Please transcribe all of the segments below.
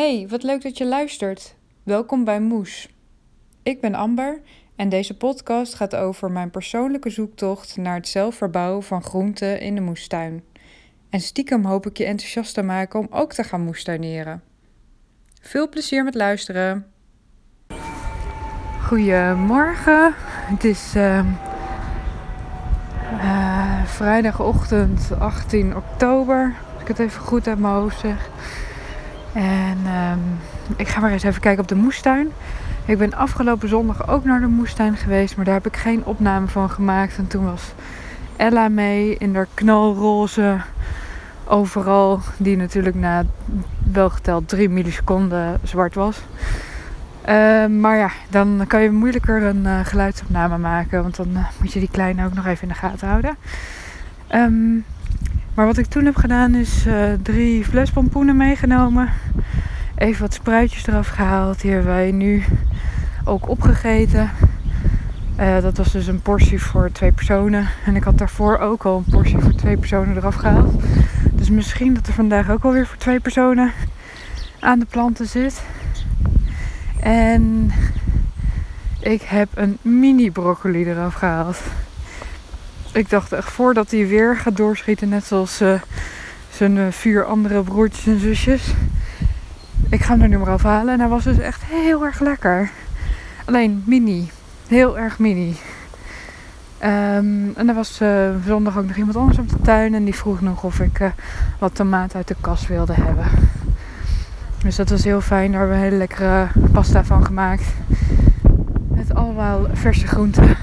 Hey, wat leuk dat je luistert. Welkom bij Moes. Ik ben Amber en deze podcast gaat over mijn persoonlijke zoektocht naar het zelf verbouwen van groenten in de moestuin. En stiekem hoop ik je enthousiast te maken om ook te gaan moestuineren. Veel plezier met luisteren. Goedemorgen. Het is uh, uh, vrijdagochtend 18 oktober. Als ik het even goed uit mijn hoofd zeg. En um, ik ga maar eens even kijken op de moestuin. Ik ben afgelopen zondag ook naar de moestuin geweest, maar daar heb ik geen opname van gemaakt. En toen was Ella mee in haar knalroze overal, die natuurlijk na wel geteld 3 milliseconden zwart was. Uh, maar ja, dan kan je moeilijker een uh, geluidsopname maken, want dan uh, moet je die kleine ook nog even in de gaten houden. Um, maar wat ik toen heb gedaan is uh, drie flespompoenen meegenomen. Even wat spruitjes eraf gehaald. Die hebben wij nu ook opgegeten. Uh, dat was dus een portie voor twee personen. En ik had daarvoor ook al een portie voor twee personen eraf gehaald. Dus misschien dat er vandaag ook alweer voor twee personen aan de planten zit. En ik heb een mini broccoli eraf gehaald. Ik dacht echt voordat hij weer gaat doorschieten, net zoals uh, zijn uh, vier andere broertjes en zusjes. Ik ga hem er nu maar afhalen. En hij was dus echt heel erg lekker. Alleen mini. Heel erg mini. Um, en er was uh, zondag ook nog iemand anders op de tuin. En die vroeg nog of ik wat tomaat uit de kas wilde hebben. Dus dat was heel fijn. Daar hebben we een hele lekkere pasta van gemaakt. Met allemaal verse groenten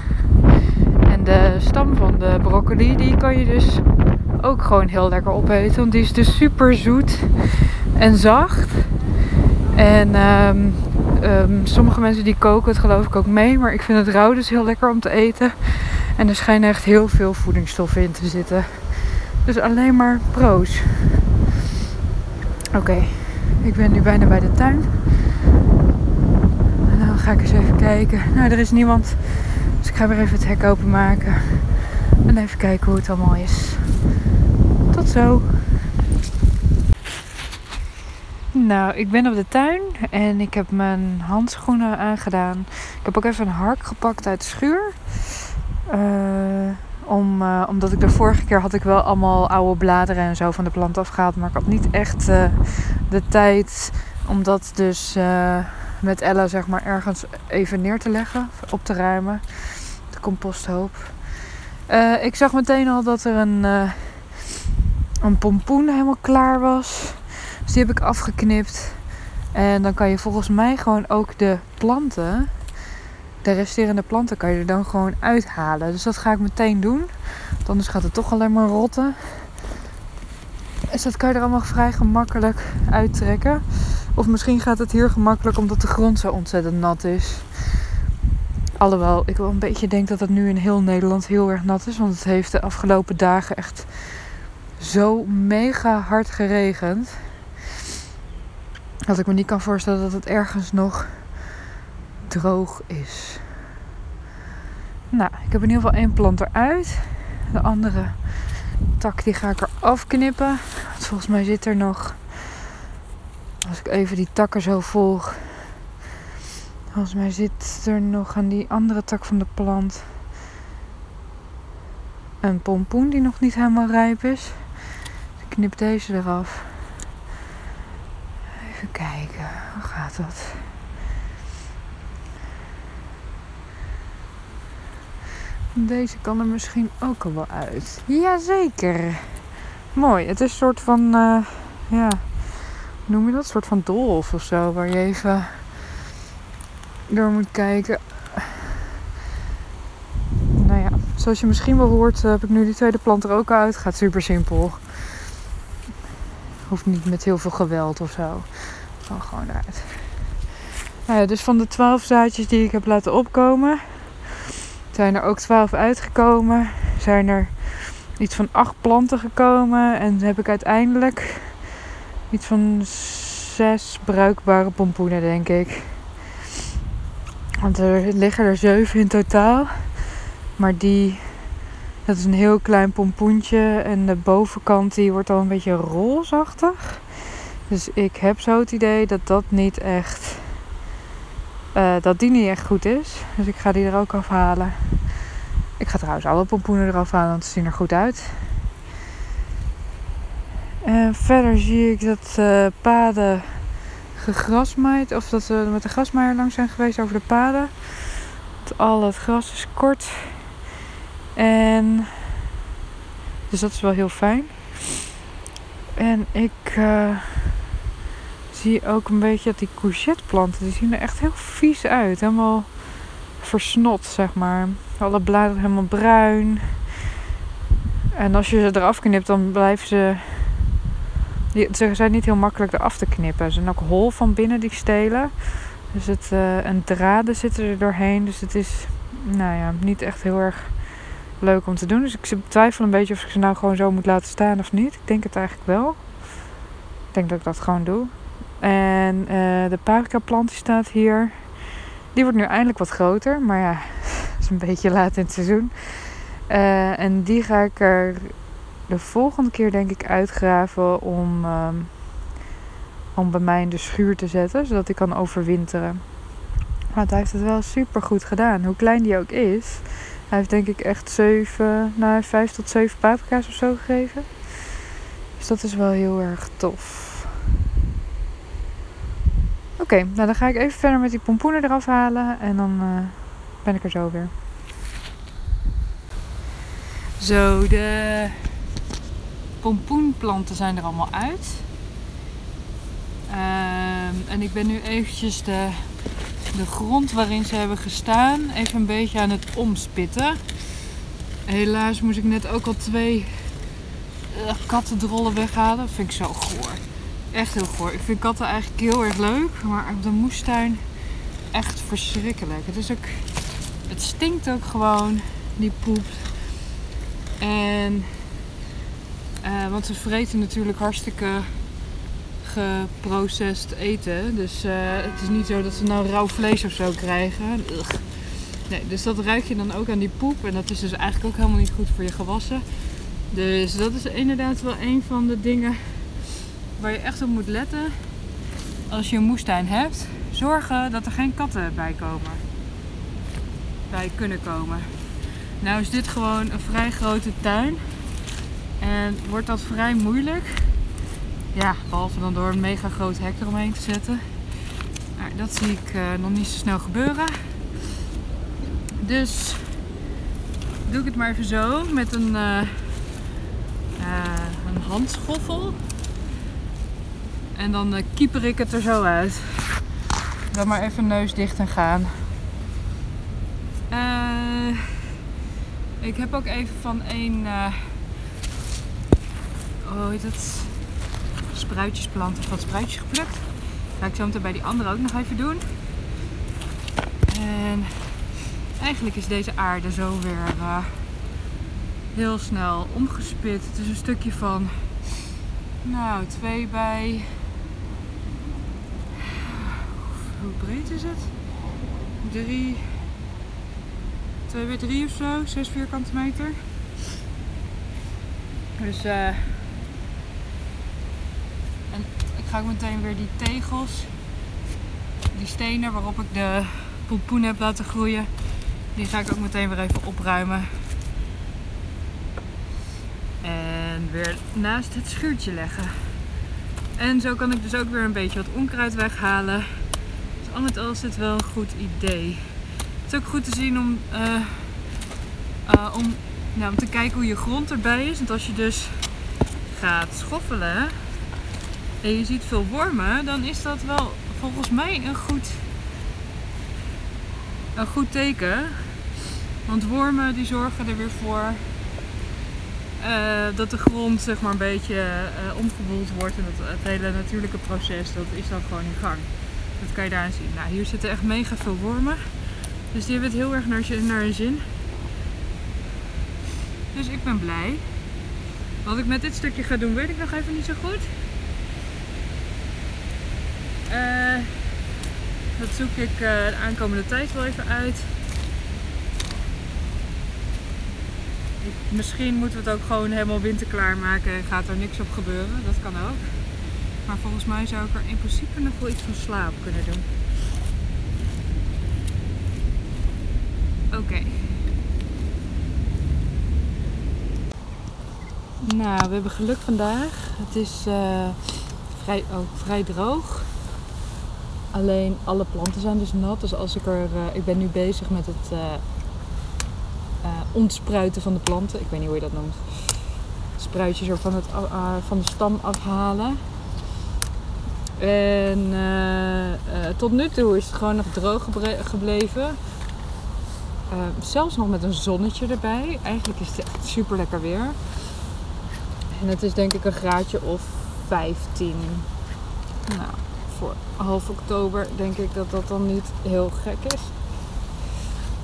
de stam van de broccoli, die kan je dus ook gewoon heel lekker opeten. Want die is dus super zoet en zacht. En um, um, sommige mensen die koken het geloof ik ook mee. Maar ik vind het rauw dus heel lekker om te eten. En er schijnen echt heel veel voedingsstoffen in te zitten. Dus alleen maar pro's. Oké, ik ben nu bijna bij de tuin. En dan ga ik eens even kijken. Nou, er is niemand. Ik ga weer even het hek openmaken. En even kijken hoe het allemaal is. Tot zo. Nou, ik ben op de tuin en ik heb mijn handschoenen aangedaan. Ik heb ook even een hark gepakt uit de schuur. Uh, om, uh, omdat ik de vorige keer had ik wel allemaal oude bladeren en zo van de plant afgehaald. Maar ik had niet echt uh, de tijd om dat dus met Ella zeg maar ergens even neer te leggen. Op te ruimen. De composthoop. Uh, ik zag meteen al dat er een, uh, een pompoen helemaal klaar was. Dus die heb ik afgeknipt. En dan kan je volgens mij gewoon ook de planten, de resterende planten, kan je er dan gewoon uithalen. Dus dat ga ik meteen doen. Anders gaat het toch alleen maar rotten. Dus dat kan je er allemaal vrij gemakkelijk uittrekken. Of misschien gaat het hier gemakkelijk omdat de grond zo ontzettend nat is. Alhoewel ik wel een beetje denk dat het nu in heel Nederland heel erg nat is. Want het heeft de afgelopen dagen echt zo mega hard geregend. Dat ik me niet kan voorstellen dat het ergens nog droog is. Nou, ik heb in ieder geval één plant eruit. De andere tak die ga ik er afknippen. Want volgens mij zit er nog. Als ik even die takken zo volg. Volgens mij zit er nog aan die andere tak van de plant een pompoen die nog niet helemaal rijp is. Dus ik knip deze eraf. Even kijken, hoe gaat dat? Deze kan er misschien ook al wel uit. Jazeker. Mooi. Het is een soort van, uh, ja, hoe noem je dat? Een soort van dolf of zo. Waar je even door moet kijken. Nou ja, zoals je misschien wel hoort, heb ik nu die tweede plant er ook uit. Gaat super simpel. Hoeft niet met heel veel geweld of zo. Gewoon eruit. Nou ja, dus van de 12 zaadjes die ik heb laten opkomen, zijn er ook 12 uitgekomen. Zijn er iets van 8 planten gekomen. En heb ik uiteindelijk iets van 6 bruikbare pompoenen, denk ik. Want er liggen er zeven in totaal. Maar die, dat is een heel klein pompoentje. En de bovenkant die wordt al een beetje roosachtig. Dus ik heb zo het idee dat dat niet echt. eh, dat die niet echt goed is. Dus ik ga die er ook afhalen. Ik ga trouwens alle pompoenen eraf halen, want ze zien er goed uit. En verder zie ik dat eh, paden gegrasmaaid, of dat we met de grasmaaier langs zijn geweest over de paden. Al het gras is kort. En dus dat is wel heel fijn. En ik eh, zie ook een beetje dat die courgetteplanten, die zien er echt heel vies uit. Helemaal versnot, zeg maar. Alle bladeren helemaal bruin. En als je ze eraf knipt, dan blijven ze... die- Ze zijn niet heel makkelijk eraf te knippen. Ze zijn ook hol van binnen, die stelen. Dus het, eh, en draden zitten er doorheen. Dus het is, nou ja, niet echt heel erg leuk om te doen. Dus ik twijfel een beetje of ik ze nou gewoon zo moet laten staan of niet. Ik denk het eigenlijk wel. Ik denk dat ik dat gewoon doe. En eh, de paprika plant die staat hier. Die wordt nu eindelijk wat groter. Maar ja, het is een beetje laat in het seizoen. Eh, en die ga ik er de volgende keer denk ik uitgraven om, ehm, om bij mij in de schuur te zetten. Zodat die kan overwinteren. Maar hij heeft het wel super goed gedaan. Hoe klein die ook is. Hij heeft denk ik echt 7, nou 5 tot 7 paprika's of zo gegeven. Dus dat is wel heel erg tof. Oké, nou dan ga ik even verder met die pompoenen eraf halen en dan eh, ben ik er zo weer. Zo, de pompoenplanten zijn er allemaal uit. Ehm, en ik ben nu eventjes de, de grond waarin ze hebben gestaan even een beetje aan het omspitten. Helaas moest ik net ook al twee uh, kattendrollen weghalen. Dat vind ik zo goor. Echt heel goor. Ik vind katten eigenlijk heel erg leuk. Maar op de moestuin echt verschrikkelijk. Het is ook... Het stinkt ook gewoon. Die poep. En... eh, want ze vreten natuurlijk hartstikke geprocessed eten. Dus eh, het is niet zo dat ze nou rauw vlees of zo krijgen. Ugh. Nee, dus dat ruik je dan ook aan die poep. En dat is dus eigenlijk ook helemaal niet goed voor je gewassen. Dus dat is inderdaad wel een van de dingen waar je echt op moet letten. Als je een moestuin hebt, zorgen dat er geen katten bij komen. Bij kunnen komen. Nou is dit gewoon een vrij grote tuin. En wordt dat vrij moeilijk. Ja, behalve dan door een mega groot hek eromheen te zetten. Maar dat zie ik eh, nog niet zo snel gebeuren. Dus doe ik het maar even zo met een, eh, een handschoffel. En dan kieper ik het er zo uit. Dan maar even neus dicht en gaan. Ik heb ook even van eh oh, heet het? Spruitjesplant of wat spruitjes geplukt. Ga ik zo meteen bij die andere ook nog even doen. En eigenlijk is deze aarde zo weer eh, heel snel omgespit. Het is een stukje van, nou, 2 bij. Hoe breed is het? 3. 2 bij 3 of zo, 6 vierkante meter. Dus eh. Ga ook meteen weer die tegels, die stenen waarop ik de pompoen heb laten groeien, die ga ik ook meteen weer even opruimen. En weer naast het schuurtje leggen. En zo kan ik dus ook weer een beetje wat onkruid weghalen. Dus al met al is dit wel een goed idee. Het is ook goed te zien om, eh, eh, om, nou, om te kijken hoe je grond erbij is. Want als je dus gaat schoffelen en je ziet veel wormen, dan is dat wel volgens mij een goed, een goed teken. Want wormen die zorgen er weer voor eh, dat de grond zeg maar een beetje eh, omgewoeld wordt. En dat het hele natuurlijke proces, dat is dan gewoon in gang. Dat kan je daarin zien. Nou, hier zitten echt mega veel wormen. Dus die hebben het heel erg naar, naar hun zin. Dus ik ben blij. Wat ik met dit stukje ga doen, weet ik nog even niet zo goed. Eh, dat zoek ik eh, de aankomende tijd wel even uit. Misschien moeten we het ook gewoon helemaal winterklaar maken en gaat er niks op gebeuren. Dat kan ook. Maar volgens mij zou ik er in principe nog wel iets van slaap kunnen doen. Oké. Nou, we hebben geluk vandaag. Het is uh, vrij, oh, vrij droog. Alleen alle planten zijn dus nat. Dus als ik er. Uh, ik ben nu bezig met het uh, ontspruiten van de planten. Ik weet niet hoe je dat noemt. Spruitjes er van, het, van de stam afhalen. En tot nu toe is het gewoon nog droog gebleven. zelfs nog met een zonnetje erbij. Eigenlijk is het echt super lekker weer. En het is denk ik een graadje of 15. Nou, voor half oktober denk ik dat dat dan niet heel gek is.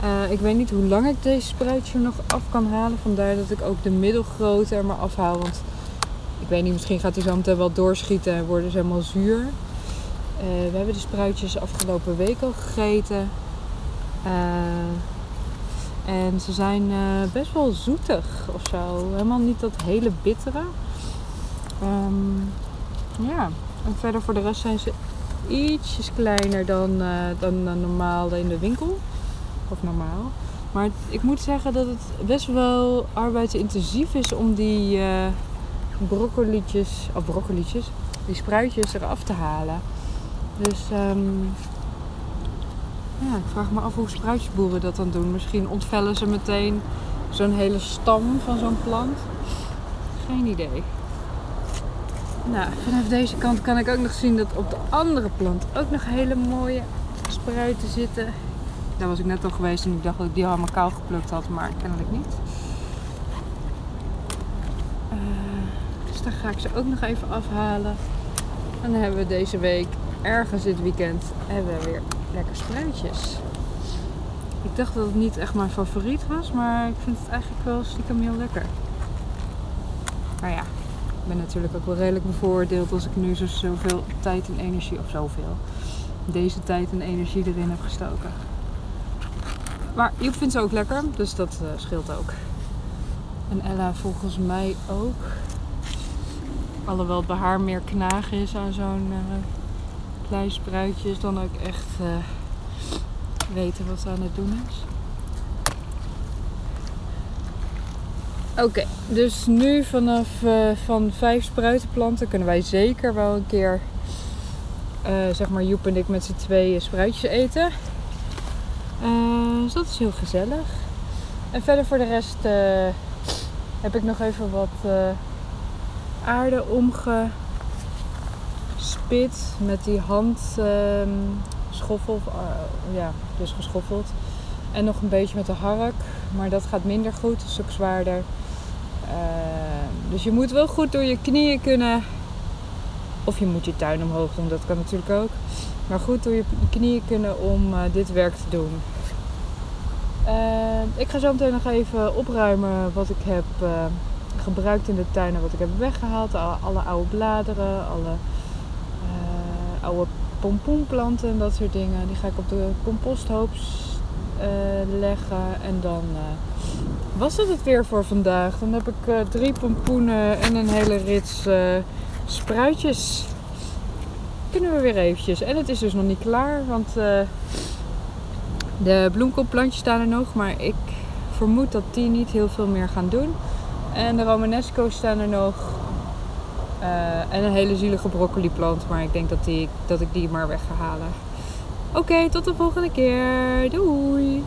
Uh, ik weet niet hoe lang ik deze spruitje nog af kan halen. Vandaar dat ik ook de middelgrote er maar afhaal. Want ik weet niet, misschien gaat hij zo meteen wel doorschieten en worden ze helemaal zuur. Uh, we hebben de spruitjes afgelopen week al gegeten. Uh, en ze zijn best wel zoetig of zo. Helemaal niet dat hele bittere. Um, ja, en verder voor de rest zijn ze ietsjes kleiner dan, uh, dan normaal in de winkel. Of normaal. Maar ik moet zeggen dat het best wel arbeidsintensief is om die uh, broccolietjes, of broccolietjes, die spruitjes eraf te halen. Dus um, ja, ik vraag me af hoe spruitjesboeren dat dan doen. Misschien ontvellen ze meteen zo'n hele stam van zo'n plant. Geen idee. Nou, vanaf deze kant kan ik ook nog zien dat op de andere plant ook nog hele mooie spruiten zitten. Daar was ik net al geweest en ik dacht dat ik die allemaal kaal geplukt had, maar kennelijk niet. Uh, dus daar ga ik ze ook nog even afhalen. En dan hebben we deze week, ergens dit weekend, hebben we weer lekker spruitjes. Ik dacht dat het niet echt mijn favoriet was, maar ik vind het eigenlijk wel stiekem heel lekker. Maar ja, ik ben natuurlijk ook wel redelijk bevoordeeld als ik nu zo, zoveel tijd en energie, of zoveel, deze tijd en energie erin heb gestoken. Maar Joep vindt ze ook lekker, dus dat uh, scheelt ook. En Ella volgens mij ook. Alhoewel het bij haar meer knagen is aan zo'n uh, klein spruitje, is dan ook echt uh, weten wat ze aan het doen is. Oké, dus nu vanaf uh, van vijf spruitenplanten kunnen wij zeker wel een keer, uh, zeg maar Joep en ik met z'n tweeën spruitjes eten. Uh, dus dat is heel gezellig. En verder voor de rest heb ik nog even wat aarde omgespit met die handschoffel. Ehm, ja, dus geschoffeld. En nog een beetje met de hark. Maar dat gaat minder goed, is ook zwaarder. Ehm, dus je moet wel goed door je knieën kunnen. Of je moet je tuin omhoog doen, dat kan natuurlijk ook. Maar goed door je knieën kunnen om uh, dit werk te doen. Ehm, ik ga zo meteen nog even opruimen wat ik heb gebruikt in de tuin en wat ik heb weggehaald. Alle, alle oude bladeren, alle oude pompoenplanten en dat soort dingen. Die ga ik op de composthoop leggen. En dan was het het weer voor vandaag. Dan heb ik uh, drie pompoenen en een hele rits uh, spruitjes. Kunnen we weer eventjes. En het is dus nog niet klaar, want uh, de bloemkoolplantjes staan er nog. Maar ik vermoed dat die niet heel veel meer gaan doen. En de Romanesco's staan er nog. en een hele zielige broccoliplant. Maar ik denk dat, die, dat ik die maar weg ga halen. Oké, tot de volgende keer. Doei!